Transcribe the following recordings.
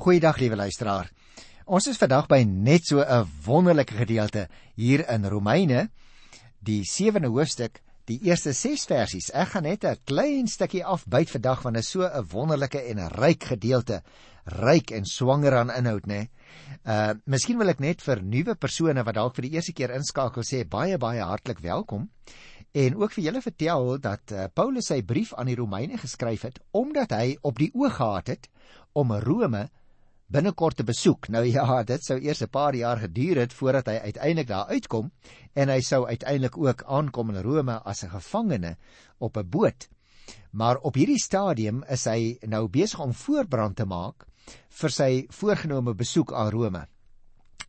Goeiedag liewe luisteraar. Ons is vandag by net so 'n wonderlike gedeelte hier in Romeine, die 7de hoofstuk, die eerste 6 versies. Ek gaan net 'n klein stukkie afbyt vandag want dit is so 'n wonderlike en 'n ryk gedeelte, ryk en swanger aan inhoud, né? Uh, miskien wil ek net vir nuwe persone wat dalk vir die eerste keer inskakel sê baie baie hartlik welkom. En ook vir julle vertel dat uh, Paulus sy brief aan die Romeine geskryf het omdat hy op die oog gehad het om Rome binnekort te besoek. Nou ja, dit sou eers 'n paar jaar geduur het voordat hy uiteindelik daar uitkom en hy sou uiteindelik ook aankom in Rome as 'n gevangene op 'n boot. Maar op hierdie stadium is hy nou besig om voorbrand te maak vir sy voorgenome besoek aan Rome.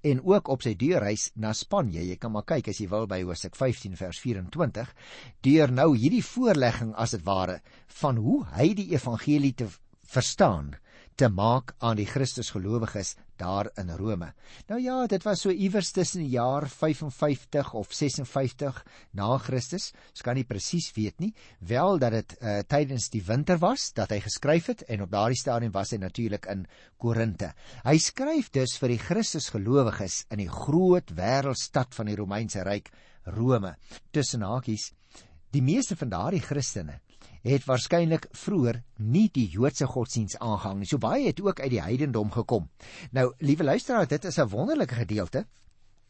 En ook op sy deurreis na Spanje. Jy kan maar kyk as jy wil by Hoofstuk 15 vers 24, deur nou hierdie voorlegging as dit ware van hoe hy die evangelie te verstaan te maak aan die Christusgelowiges daar in Rome. Nou ja, dit was so iewers tussen die jaar 55 of 56 na Christus. Ons kan nie presies weet nie, wel dat dit uh, tydens die winter was dat hy geskryf het en op daardie stadium was hy natuurlik in Korinte. Hy skryf dus vir die Christusgelowiges in die groot wêreldstad van die Romeinse ryk, Rome. Tussen hakies, die meeste van daardie Christene het waarskynlik vroeër nie die Joodse godsdiens aangehang nie. So baie het ook uit die heidendom gekom. Nou, liewe luisteraars, dit is 'n wonderlike gedeelte.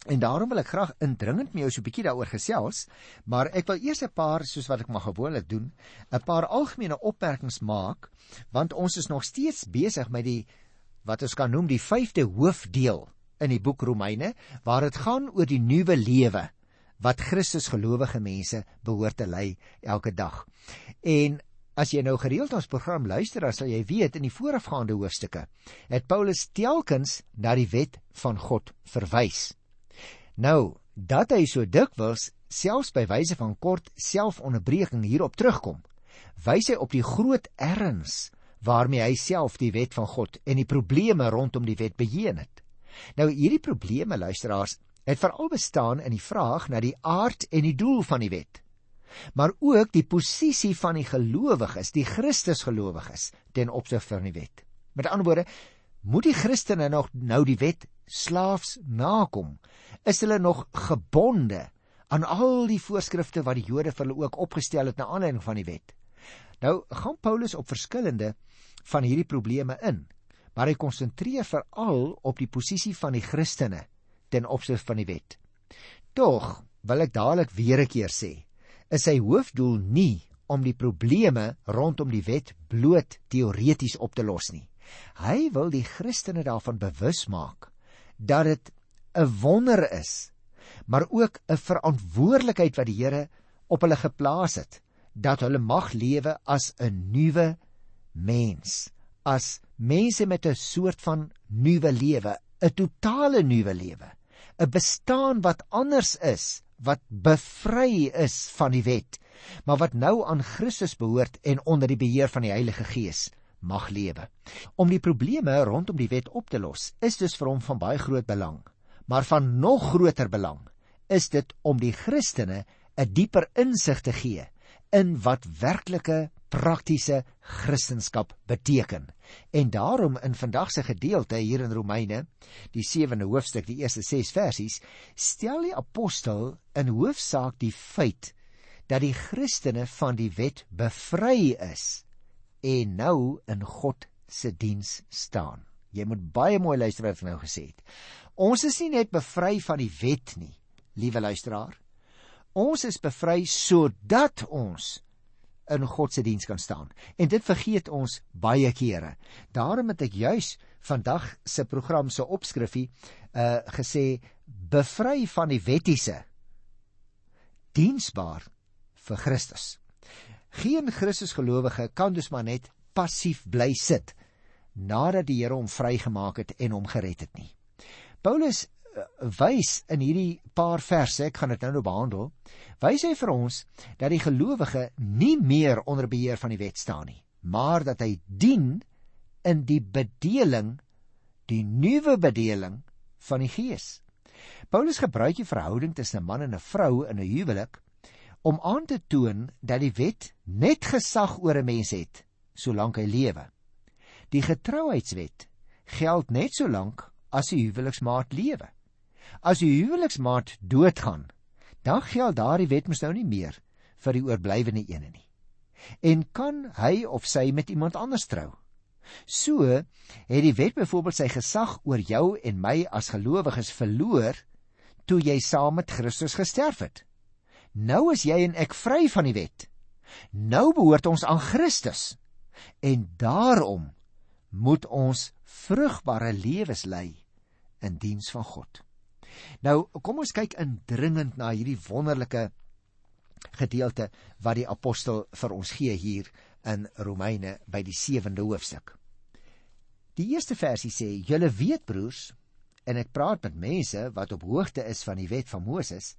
En daarom wil ek graag indringend met jou so 'n bietjie daaroor gesels, maar ek wil eers 'n paar soos wat ek maar gewoonlik doen, 'n paar algemene opmerkings maak, want ons is nog steeds besig met die wat ons kan noem die 5de hoofdeel in die boek Romeine, waar dit gaan oor die nuwe lewe wat Christus gelowige mense behoort te lei elke dag. En as jy nou gereeld ons program luister, dan sal jy weet in die voorafgaande hoofstukke het Paulus telkens na die wet van God verwys. Nou, dat hy so dikwels selfs by wyse van kort selfonderbreking hierop terugkom, wys hy op die groot erns waarmee hy self die wet van God en die probleme rondom die wet beheen het. Nou hierdie probleme luisteraars het veral bestaan in die vraag na die aard en die doel van die wet. Maar ook die posisie van die gelowiges, die Christusgelowiges ten opsigte van die wet. Met ander woorde, moet die Christene nog nou die wet slaafs nakom? Is hulle nog gebonde aan al die voorskrifte wat die Jode vir hulle ook opgestel het na aanleiding van die wet? Nou gaan Paulus op verskillende van hierdie probleme in, maar hy konsentreer veral op die posisie van die Christene ten opsigte van die wet. Tog wil ek dadelik weer 'n keer sê, is sy hoofdoel nie om die probleme rondom die wet bloot teoreties op te los nie. Hy wil die Christene daarvan bewus maak dat dit 'n wonder is, maar ook 'n verantwoordelikheid wat die Here op hulle geplaas het dat hulle mag lewe as 'n nuwe mens, as mense met 'n soort van nuwe lewe, 'n totale nuwe lewe. 'n bestaan wat anders is, wat bevry is van die wet, maar wat nou aan Christus behoort en onder die beheer van die Heilige Gees mag lewe. Om die probleme rondom die wet op te los, is dus vir hom van baie groot belang. Maar van nog groter belang is dit om die Christene 'n dieper insig te gee in wat werklike praktiese kristendom beteken. En daarom in vandag se gedeelte hier in Romeine, die 7de hoofstuk, die eerste 6 versies, stel die apostel in hoofsaak die feit dat die Christene van die wet bevry is en nou in God se diens staan. Jy moet baie mooi luister wat ek nou gesê het. Ons is nie net bevry van die wet nie, liewe luisteraar. Ons is bevry sodat ons in God se diens kan staan. En dit vergeet ons baie kere. Daarom het ek juis vandag se program se opskrifie uh gesê bevry van die wettiese diensbaar vir Christus. Geen Christusgelowige kan dus maar net passief bly sit nadat die Here hom vrygemaak het en hom gered het nie. Paulus wys in hierdie paar verse, ek gaan dit nou nou behandel, wys hy vir ons dat die gelowige nie meer onder beheer van die wet staan nie, maar dat hy dien in die bedeling, die nuwe bedeling van die Gees. Paulus gebruik die verhouding tussen 'n man en 'n vrou in 'n huwelik om aan te toon dat die wet net gesag oor 'n mens het solank hy lewe. Die getrouheidswet geld net so lank as die huweliksmaat lewe. As die huweliksmaat doodgaan, dan geld daardie wet mos nou nie meer vir die oorblywende ene nie. En kan hy of sy met iemand anders trou? So het die wet byvoorbeeld sy gesag oor jou en my as gelowiges verloor toe jy saam met Christus gesterf het. Nou is jy en ek vry van die wet. Nou behoort ons aan Christus. En daarom moet ons vrugbare lewens lei in diens van God. Nou, kom ons kyk indringend na hierdie wonderlike gedeelte wat die apostel vir ons gee hier in Romeine by die 7de hoofstuk. Die eerste versie sê: "Julle weet broers, en ek praat met mense wat op hoogte is van die wet van Moses,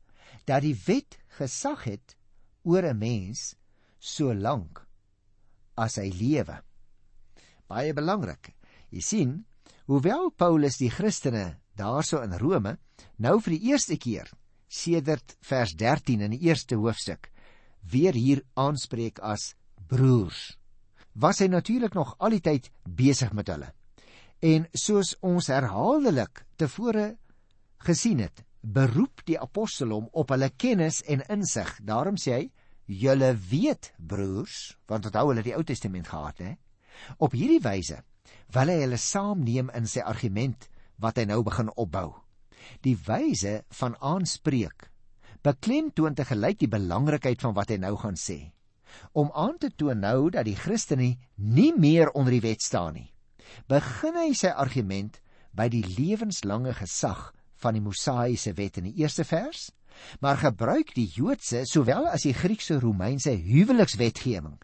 dat die wet gesag het oor 'n mens so lank as hy lewe." Baie belangrik. Jy sien, hoewel Paulus die Christene daarso in Rome nou vir die eerste keer sedert vers 13 in die eerste hoofstuk weer hier aanspreek as broers. Was hy natuurlik nog al die tyd besig met hulle. En soos ons herhaaldelik tevore gesien het, beroep die apostel hom op hulle kennis en insig. Daarom sê hy: "Julle weet, broers, want onthou hulle die Ou Testament gehad, hè? Op hierdie wyse wil hy hulle saamneem in sy argument wat hy nou begin opbou. Die wyse van aanspreek beklemtoon te gelyk die belangrikheid van wat hy nou gaan sê. Om aan te toon nou dat die Christene nie meer onder die wet staan nie begin hy sy argument by die lewenslange gesag van die Mosaïese wet in die eerste vers maar gebruik die Joodse sowel as die Griekse Romeinse huwelikswetgewing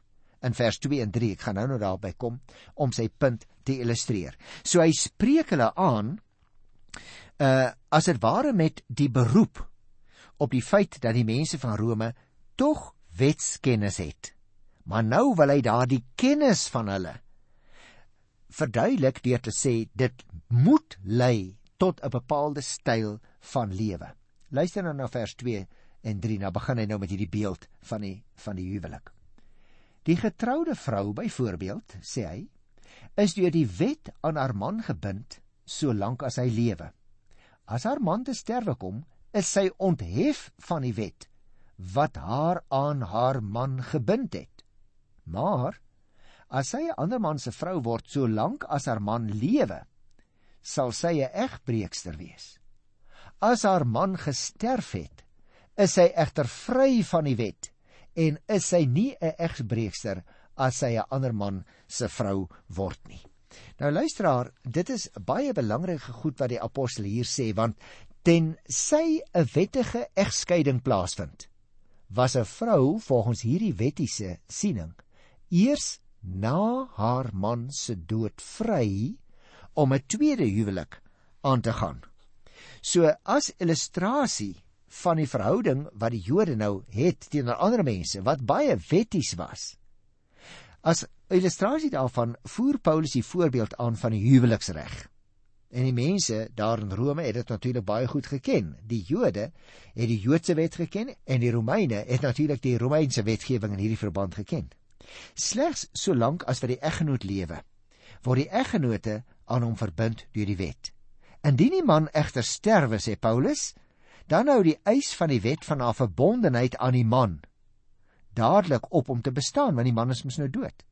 in vers 2 en 3 ek gaan nou nou daarby kom om sy punt te illustreer. So hy spreek hulle aan uh as dit ware met die beroep op die feit dat die mense van Rome tog wetskennis het. Maar nou wil hy daardie kennis van hulle verduidelik deur te sê dit moet lei tot 'n bepaalde styl van lewe. Luister nou na vers 2 en 3. Nou begin hy nou met hierdie beeld van die van die huwelik. Die getroude vrou byvoorbeeld, sê hy, is deur die wet aan haar man gebind solank as hy lewe. As haar man te sterwe kom, is sy onthef van die wet wat haar aan haar man gebind het. Maar as sy 'n ander man se vrou word solank as haar man lewe, sal sy 'n egbreekster wees. As haar man gesterf het, is sy egter vry van die wet en is sy nie 'n egbreekster as sy 'n ander man se vrou word nie. Nou luisteraar, dit is baie belangrike goed wat die apostel hier sê want ten sy 'n wettige egskeiding plaasvind, was 'n vrou volgens hierdie wettiese siening eers na haar man se dood vry om 'n tweede huwelik aan te gaan. So as illustrasie van die verhouding wat die Jode nou het teenoor ander mense wat baie wetties was. As illustrasie daarvan voer Paulus die voorbeeld aan van die huweliksreg. En die mense daar in Rome het dit natuurlik baie goed geken. Die Jode het die Joodse wet geken en die Romeine het natuurlik die Romeinse wetgewing in hierdie verband geken. Slegs solank as vir die eggenoot lewe, word die eggenote aan hom verbind deur die wet. Indien die man egter sterwe, sê Paulus, dan hou die eis van die wet van haar verbondenheid aan die man dadelik op om te bestaan want die man is mos nou dood.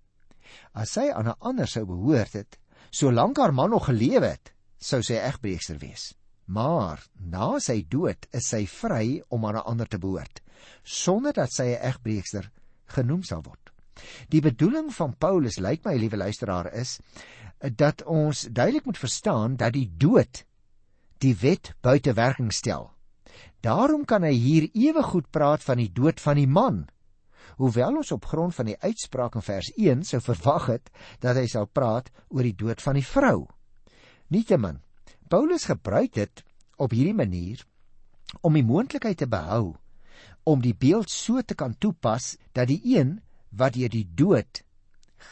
As sy aan 'n ander sou behoort het, solank haar man nog gelewe het, sou sy egbreekster wees. Maar na sy dood is sy vry om aan 'n ander te behoort, sonder dat sy 'n egbreekster genoem sal word. Die bedoeling van Paulus, lyk my liewe luisteraar, is dat ons duidelik moet verstaan dat die dood die wet buite werking stel. Daarom kan hy hier ewe goed praat van die dood van die man hoewel ons op grond van die uitspraak in vers 1 sou verwag het dat hy sal praat oor die dood van die vrou. Nietemin, Paulus gebruik dit op hierdie manier om die moontlikheid te behou om die beeld so te kan toepas dat die een wat deur die dood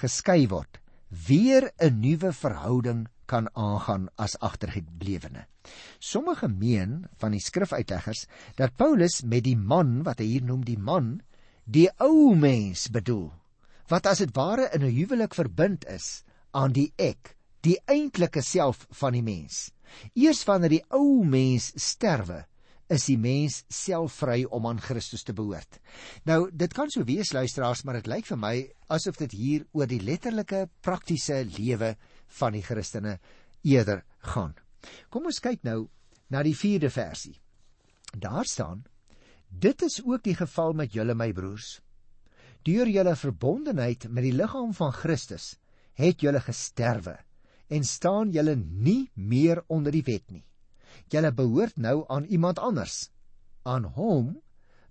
geskei word, weer 'n nuwe verhouding kan aangaan as agtergeblewene. Sommige meen van die skrifuitleggers dat Paulus met die man wat hy hier noem die man die ou mens bedoel wat as dit ware in 'n huwelik verbind is aan die ek die eintlike self van die mens. Eers wanneer die ou mens sterwe, is die mens self vry om aan Christus te behoort. Nou, dit kan so wees luisteraars, maar dit lyk vir my asof dit hier oor die letterlike praktiese lewe van die Christene eerder gaan. Kom ons kyk nou na die 4de versie. Daar staan: Dit is ook die geval met julle my broers. Deur julle verbondenheid met die liggaam van Christus het julle gesterwe en staan julle nie meer onder die wet nie julle behoort nou aan iemand anders, aan hom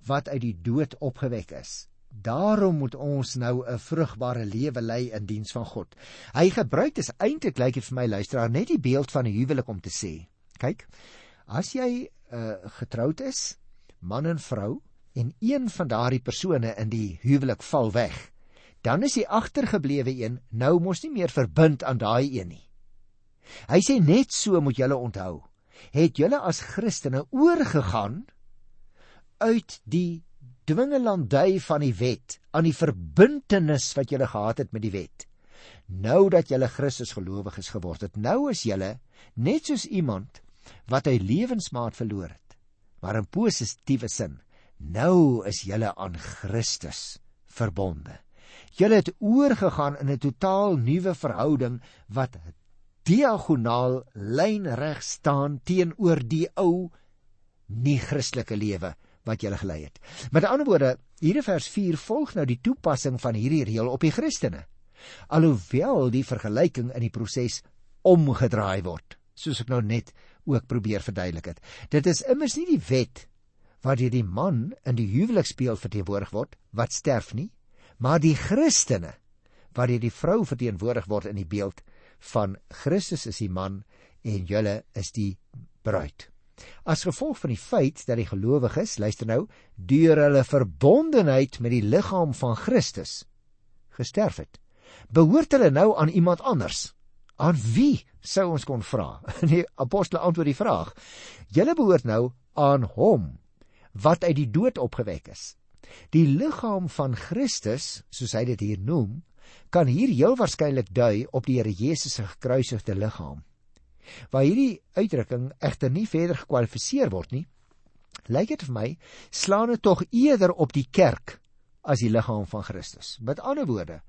wat uit die dood opgewek is. Daarom moet ons nou 'n vrugbare lewe lei in diens van God. Hy gebruik dit eintlik lyk dit vir my luisteraar net die beeld van 'n huwelik om te sê. Kyk, as jy uh, getroud is, man en vrou, en een van daardie persone in die huwelik val weg, dan is die agtergeblewe een nou mos nie meer verbind aan daai een nie. Hy sê net so moet julle onthou het julle as Christene oorgegaan uit die dwingelandy van die wet aan die verbintenis wat julle gehad het met die wet. Nou dat julle Christus gelowiges geword het, nou is julle net soos iemand wat hy lewensmaat verloor het. Maar in positiewe sin, nou is julle aan Christus verbonde. Julle het oorgegaan in 'n totaal nuwe verhouding wat diagonaal lynreg staan teenoor die ou nie Christelike lewe wat jy gelei het. Met ander woorde, hierdie vers 4 volg nou die toepassing van hierdie reël op die Christene. Alhoewel die vergelyking in die proses omgedraai word, soos ek nou net ook probeer verduidelik het. Dit is immers nie die wet wat deur die man in die huwelikspeel verteenwoordig word wat sterf nie, maar die Christene wat deur die vrou verteenwoordig word in die beeld van Christus is die man en julle is die bruid. As gevolg van die feit dat die gelowiges, luister nou, deur hulle verbondenheid met die liggaam van Christus gesterf het, behoort hulle nou aan iemand anders. Aan wie sou ons kon vra? Die apostel antwoord die vraag. Julle behoort nou aan hom wat uit die dood opgewek is. Die liggaam van Christus, soos hy dit hier noem, kan hier heel waarskynlik dui op die Here Jesus se gekruisigde liggaam. Waar hierdie uitdrukking egter nie verder gekwalifiseer word nie, lyk dit vir my slaan dit tog eerder op die kerk as die liggaam van Christus. Met ander woorde,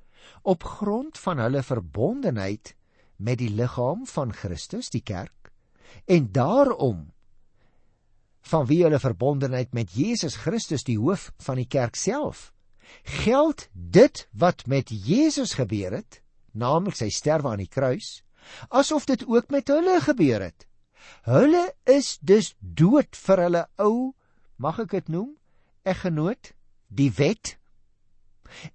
op grond van hulle verbondenheid met die liggaam van Christus, die kerk, en daarom van wie hulle verbondenheid met Jesus Christus die hoof van die kerk self geld dit wat met Jesus gebeur het, naamlik sy sterwe aan die kruis, asof dit ook met hulle gebeur het. Hulle is dus dood vir hulle ou, mag ek dit noem, eggenoot, die wet.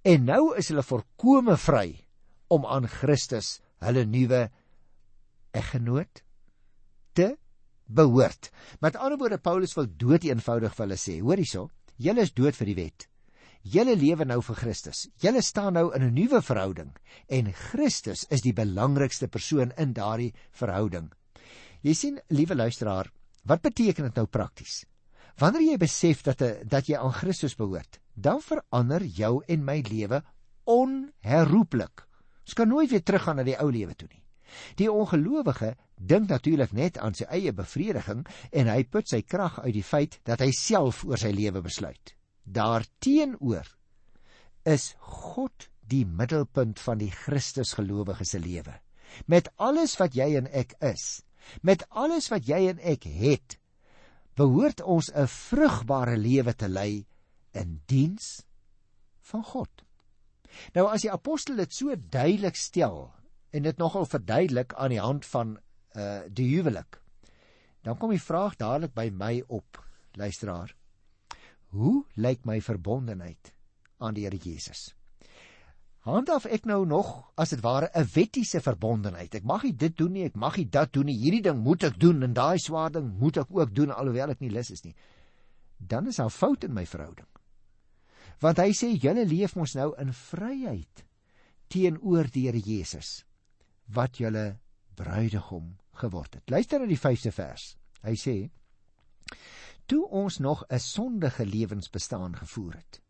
En nou is hulle volkome vry om aan Christus, hulle nuwe eggenoot te behoort. Met ander woorde Paulus wil dood eenvoudig vir hulle sê, hoor hierso, julle is dood vir die wet. Julle lewe nou vir Christus. Julle staan nou in 'n nuwe verhouding en Christus is die belangrikste persoon in daardie verhouding. Jy sien, liewe luisteraar, wat beteken dit nou prakties? Wanneer jy besef dat dat jy aan Christus behoort, dan verander jou en my lewe onherroepelik. Ons kan nooit weer teruggaan na die ou lewe toe nie. Die ongelowige dink natuurlik net aan sy eie bevrediging en hy put sy krag uit die feit dat hy self oor sy lewe besluit. Daarteenoor is God die middelpunt van die Christusgelowige se lewe. Met alles wat jy en ek is, met alles wat jy en ek het, behoort ons 'n vrugbare lewe te lei in diens van God. Nou as die apostel dit so duidelik stel en dit nogal verduidelik aan die hand van uh die huwelik, dan kom die vraag dadelik by my op, luisteraar. Hoe lyk my verbondenheid aan die Here Jesus? Handhaaf ek nou nog as dit ware 'n wettiese verbondenheid. Ek mag nie dit doen nie, ek mag nie dat doen nie. Hierdie ding moet ek doen en daai swaar ding moet ek ook doen alhoewel ek nie lus is nie. Dan is daar fout in my verhouding. Want hy sê julle leef mos nou in vryheid teenoor die Here Jesus wat julle bruidegom geword het. Luister na die 5de vers. Hy sê toe ons nog 'n sondige lewensbestaan gevoer het,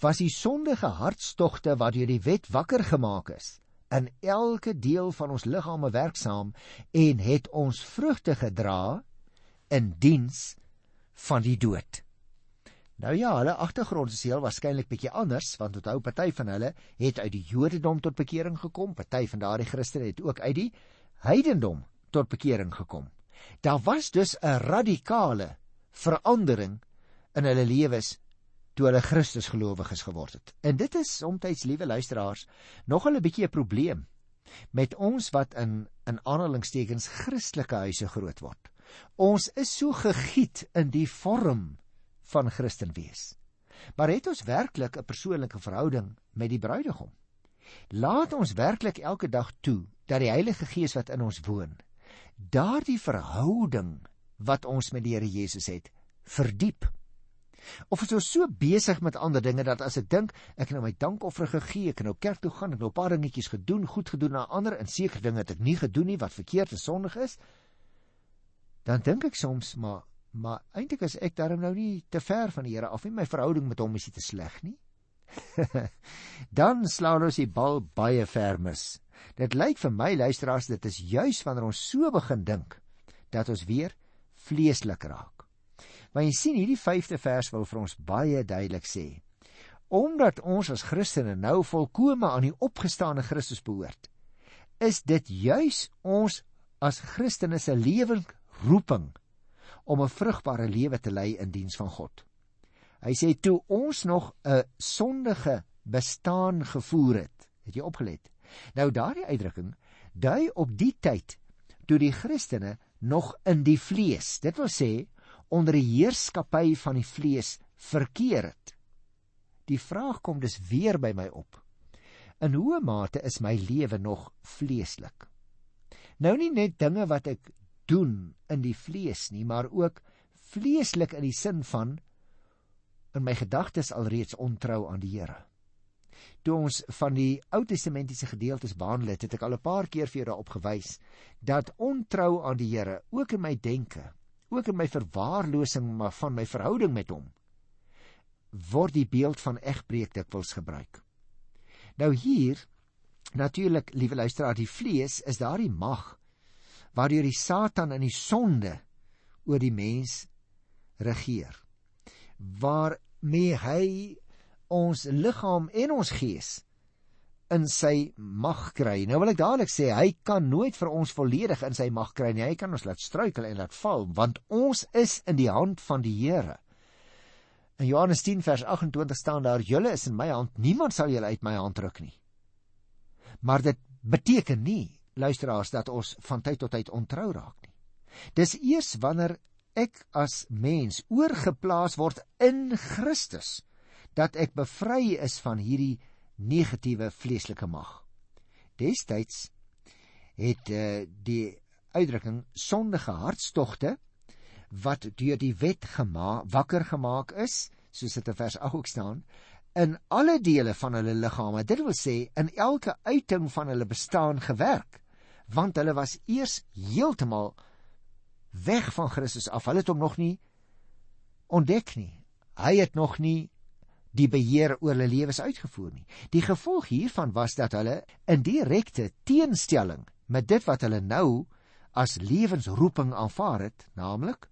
was die sondige hartstogte wat deur die wet wakker gemaak is, in elke deel van ons liggame werksaam en het ons vrugte gedra in diens van die dood. Nou ja, hulle agtergrond is heel waarskynlik bietjie anders want onthou party van hulle het uit die Jodendom tot bekering gekom, party van daardie Christene het ook uit die heidendom tot bekering gekom. Daar was dus 'n radikale verandering in hulle lewens toe hulle Christus gelowiges geword het. En dit is soms liewe luisteraars nog 'n bietjie 'n probleem met ons wat in in aanhalingstekens Christelike huise groot word. Ons is so gegiet in die vorm van Christen wees. Maar het ons werklik 'n persoonlike verhouding met die bruidegom? Laat ons werklik elke dag toe dat die Heilige Gees wat in ons woon, daardie verhouding wat ons met die Here Jesus het, verdiep. Of is ons so besig met ander dinge dat as ek dink ek het nou my dankoffer gegee, ek het nou kerk toe gaan, ek het nou 'n paar dingetjies gedoen, goed gedoen aan ander en seker dinge het ek nie gedoen nie wat verkeerd en sondig is, dan dink ek soms maar maar eintlik is ek daarom nou nie te ver van die Here af nie, my verhouding met hom is nie te sleg nie. dan slaan ons die bal baie ver mis. Dit lyk vir my luisteraars dit is juis wanneer ons so begin dink dat ons weer vleeslik raak. Maar jy sien hierdie 5de vers wil vir ons baie duidelik sê. Omdat ons as Christene nou volkome aan die opgestane Christus behoort, is dit juis ons as Christene se lewensroeping om 'n vrugbare lewe te lei in diens van God. Hy sê toe ons nog 'n sondige bestaan gevoer het, het jy opgelet? Nou daardie uitdrukking dui op die tyd toe die Christene nog in die vlees, dit wil sê onder die heerskappy van die vlees verkeer het. Die vraag kom dus weer by my op. In hoe mate is my lewe nog vleeslik? Nou nie net dinge wat ek doen in die vlees nie, maar ook vleeslik in die sin van in my gedagtes alreeds ontrou aan die Here toe ons van die Ou Testamentiese gedeeltes behandel het, het ek al 'n paar keer vir julle daarop gewys dat ontrou aan die Here ook in my denke, ook in my verwaarlosing maar van my verhouding met hom word die beeld van egbreek dikwels gebruik. Nou hier natuurlik, liewe luisteraar, die vlees is daardie mag waardeur die Satan in die sonde oor die mens regeer. Waarmee hy ons liggaam en ons gees in sy mag kry. Nou wil ek dadelik sê hy kan nooit vir ons volledig in sy mag kry nie. Hy kan ons laat struikel en laat val want ons is in die hand van die Here. In Johannes 10 vers 28 staan daar: "Julle is in my hand. Niemand sal julle uit my hand ruk nie." Maar dit beteken nie luisteraars dat ons van tyd tot tyd ontrou raak nie. Dis eers wanneer ek as mens oorgeplaas word in Christus dat ek bevry is van hierdie negatiewe vleeslike mag. Destyds het uh, die uitdrukking sondige hartstogte wat deur die wet gemaak wakker gemaak is, soos dit in vers 8 ook staan, in alle dele van hulle liggame, dit wil sê in elke uiting van hulle bestaan gewerk, want hulle was eers heeltemal weg van Christus af. Hulle het hom nog nie ontdek nie. Hy het nog nie die beheer oor hulle lewens uitgevoer nie. Die gevolg hiervan was dat hulle in direkte teenstelling met dit wat hulle nou as lewensroeping aanvaar het, naamlik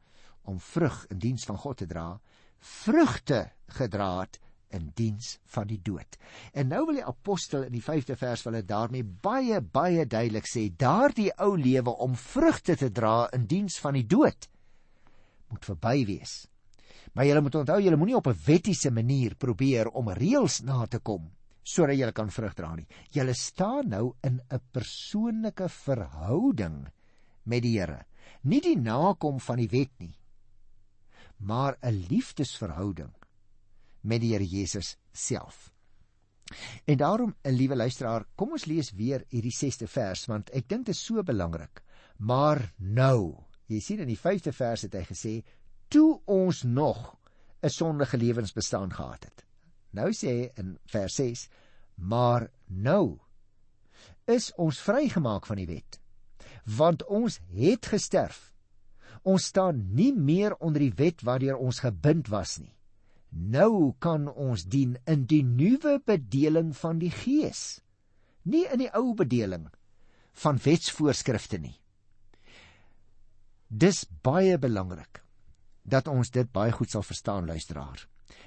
om vrug in diens van God te dra, vrugte gedra het in diens van die dood. En nou wil die apostel in die 5de vers wil dit daarmee baie baie duidelik sê, daardie ou lewe om vrugte te dra in diens van die dood moet verby wees. Maar julle moet onthou, julle moenie op 'n wettiese manier probeer om reëls na te kom sodat julle kan vrug dra nie. Julle staan nou in 'n persoonlike verhouding met die Here. Nie die nakom van die wet nie, maar 'n liefdesverhouding met die Here Jesus self. En daarom, 'n liewe luisteraar, kom ons lees weer hierdie 6ste vers want ek dink dit is so belangrik. Maar nou, jy sien in die 5de vers het hy gesê toe ons nog 'n sondige lewensbestaan gehad het. Nou sê hy in vers 6: Maar nou is ons vrygemaak van die wet. Want ons het gesterf. Ons staan nie meer onder die wet waardeur ons gebind was nie. Nou kan ons dien in die nuwe bedeling van die Gees. nie in die ou bedeling van wetsvoorskrifte nie. Dis baie belangrik dat ons dit baie goed sal verstaan luisteraar.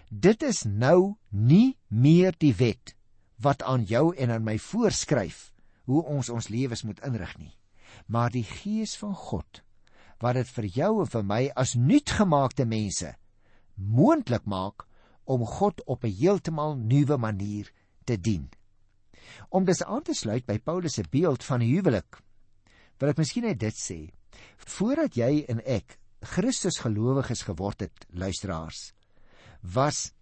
Dit is nou nie meer die wet wat aan jou en aan my voorskryf hoe ons ons lewens moet inrig nie, maar die gees van God wat dit vir jou en vir my as nuutgemaakte mense moontlik maak om God op 'n heeltemal nuwe manier te dien. Om dis aan te sluit by Paulus se beeld van huwelik, wil ek miskien net dit sê: Voordat jy en ek Christus gelowiges geword het, luisteraars, was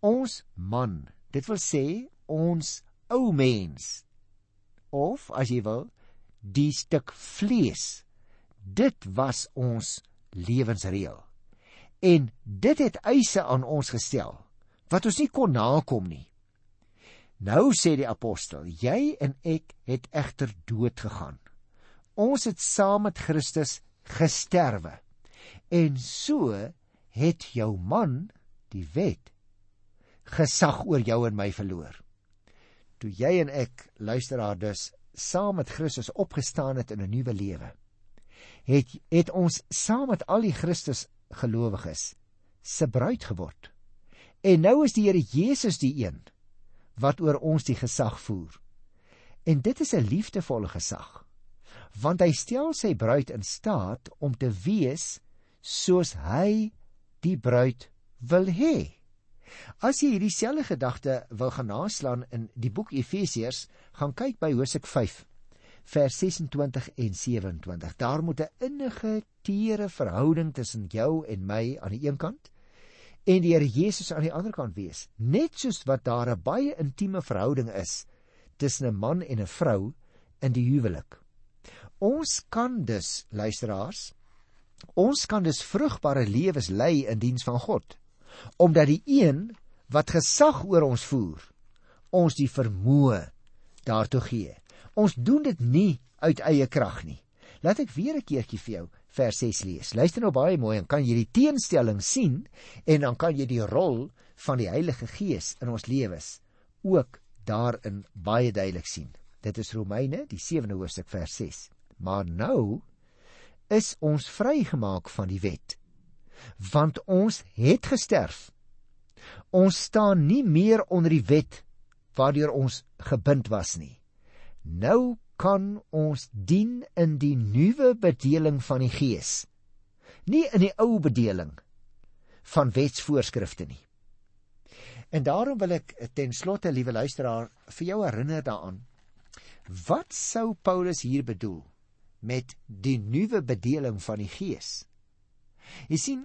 ons man, dit wil sê ons ou mens of as jy wil, die stuk vlees Dit was ons lewensreël. En dit het eise aan ons gestel wat ons nie kon nakom nie. Nou sê die apostel, jy en ek het egter dood gegaan. Ons het saam met Christus gesterwe. En so het jou man, die wet, gesag oor jou en my verloor. Toe jy en ek luisteraar dus saam met Christus opgestaan het in 'n nuwe lewe het het ons saam met al die Christus gelowiges se bruid geword. En nou is die Here Jesus die een wat oor ons die gesag voer. En dit is 'n liefdevolle gesag. Want hy stel sy bruid in staat om te wees soos hy die bruid wil hê. As jy hierdie selfde gedagte wil gaan naslaan in die boek Efesiërs, gaan kyk by Hosea vers 26 en 27. Daar moet 'n innige, teere verhouding tussen jou en my aan die een kant en die Here Jesus aan die ander kant wees. Net soos wat daar 'n baie intieme verhouding is tussen 'n man en 'n vrou in die huwelik. Ons kan dus, luisteraars, ons kan dus vrugbare lewens lei in diens van God, omdat die een wat gesag oor ons voer, ons die vermoë daartoe gee. Ons doen dit nie uit eie krag nie. Laat ek weer 'n keertjie vir jou vers 6 lees. Luister nou baie mooi en kan jy die teenstelling sien en dan kan jy die rol van die Heilige Gees in ons lewens ook daarin baie duidelik sien. Dit is Romeine, die 7de hoofstuk vers 6. Maar nou is ons vrygemaak van die wet. Want ons het gesterf. Ons staan nie meer onder die wet waardeur ons gebind was nie. Nou kan ons dien in die nuwe bedeling van die Gees. Nie in die ou bedeling van wetsvoorskrifte nie. En daarom wil ek ten slotte, liewe luisteraar, vir jou herinner daaraan. Wat sou Paulus hier bedoel met die nuwe bedeling van die Gees? Jy sien,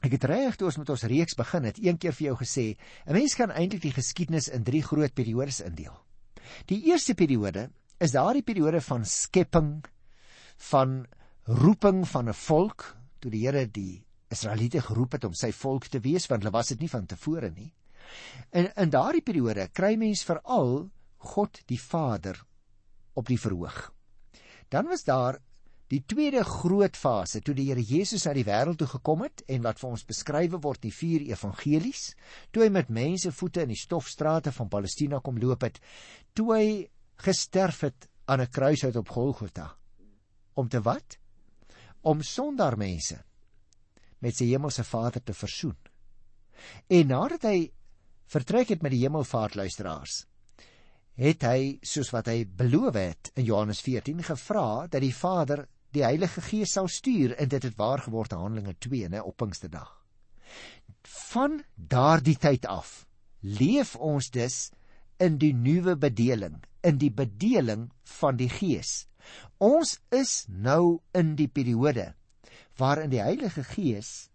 ek het reg toe ons met ons reeks begin het, een keer vir jou gesê, 'n mens kan eintlik die geskiedenis in 3 groot periodes indeel. Die eerste periode is daardie periode van skepping van roeping van 'n volk toe die Here die Israeliete geroep het om sy volk te wees want hulle was dit nie van tevore nie. In in daardie periode kry mens veral God die Vader op die verhoog. Dan was daar die tweede groot fase toe die Here Jesus na die wêreld toe gekom het en wat vir ons beskryf word in die vier evangelies, toe hy met mense voete in die stofstrate van Palestina kom loop het, toe hy gesterf het aan 'n kruishout op Golgotha. Om te wat? Om sondaar mense met sy hemelse Vader te versoen. En nadat hy vertrek het met die hemelvaart luisteraars, het hy soos wat hy beloof het in Johannes 14 gevra dat die Vader die Heilige Gees sou stuur en dit het waar geword in Handelinge 2 nê op Pinksterdag. Van daardie tyd af leef ons dus in die nuwe bedeling, in die bedeling van die Gees. Ons is nou in die periode waarin die Heilige Gees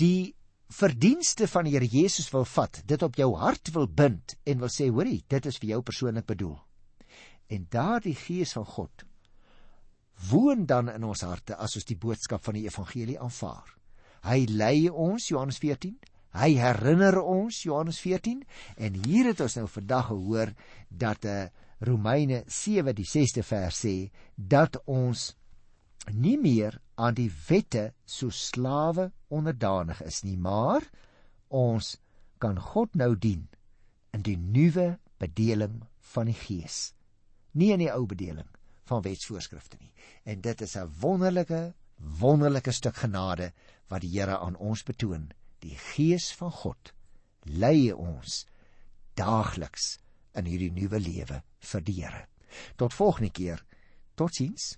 die verdienste van die Here Jesus wil vat, dit op jou hart wil bind en wil sê, hoorie, dit is vir jou persoonlik bedoel. En daardie Gees van God woon dan in ons harte as ons die boodskap van die evangelie aanvaar. Hy lei ons Johannes 14, hy herinner ons Johannes 14 en hier het ons nou vandag gehoor dat 'n uh, eh, Romeine 7 die 6de vers sê dat ons nie meer aan die wette so slawe onderdanig is nie, maar ons kan God nou dien in die nuwe bedeling van die Gees. Nie in die ou bedeling van wetsvoorskrifte nie. En dit is 'n wonderlike wonderlike stuk genade wat die Here aan ons betoon. Die Gees van God lei ons daagliks in hierdie nuwe lewe vir die Here. Tot volgende keer. Totsiens.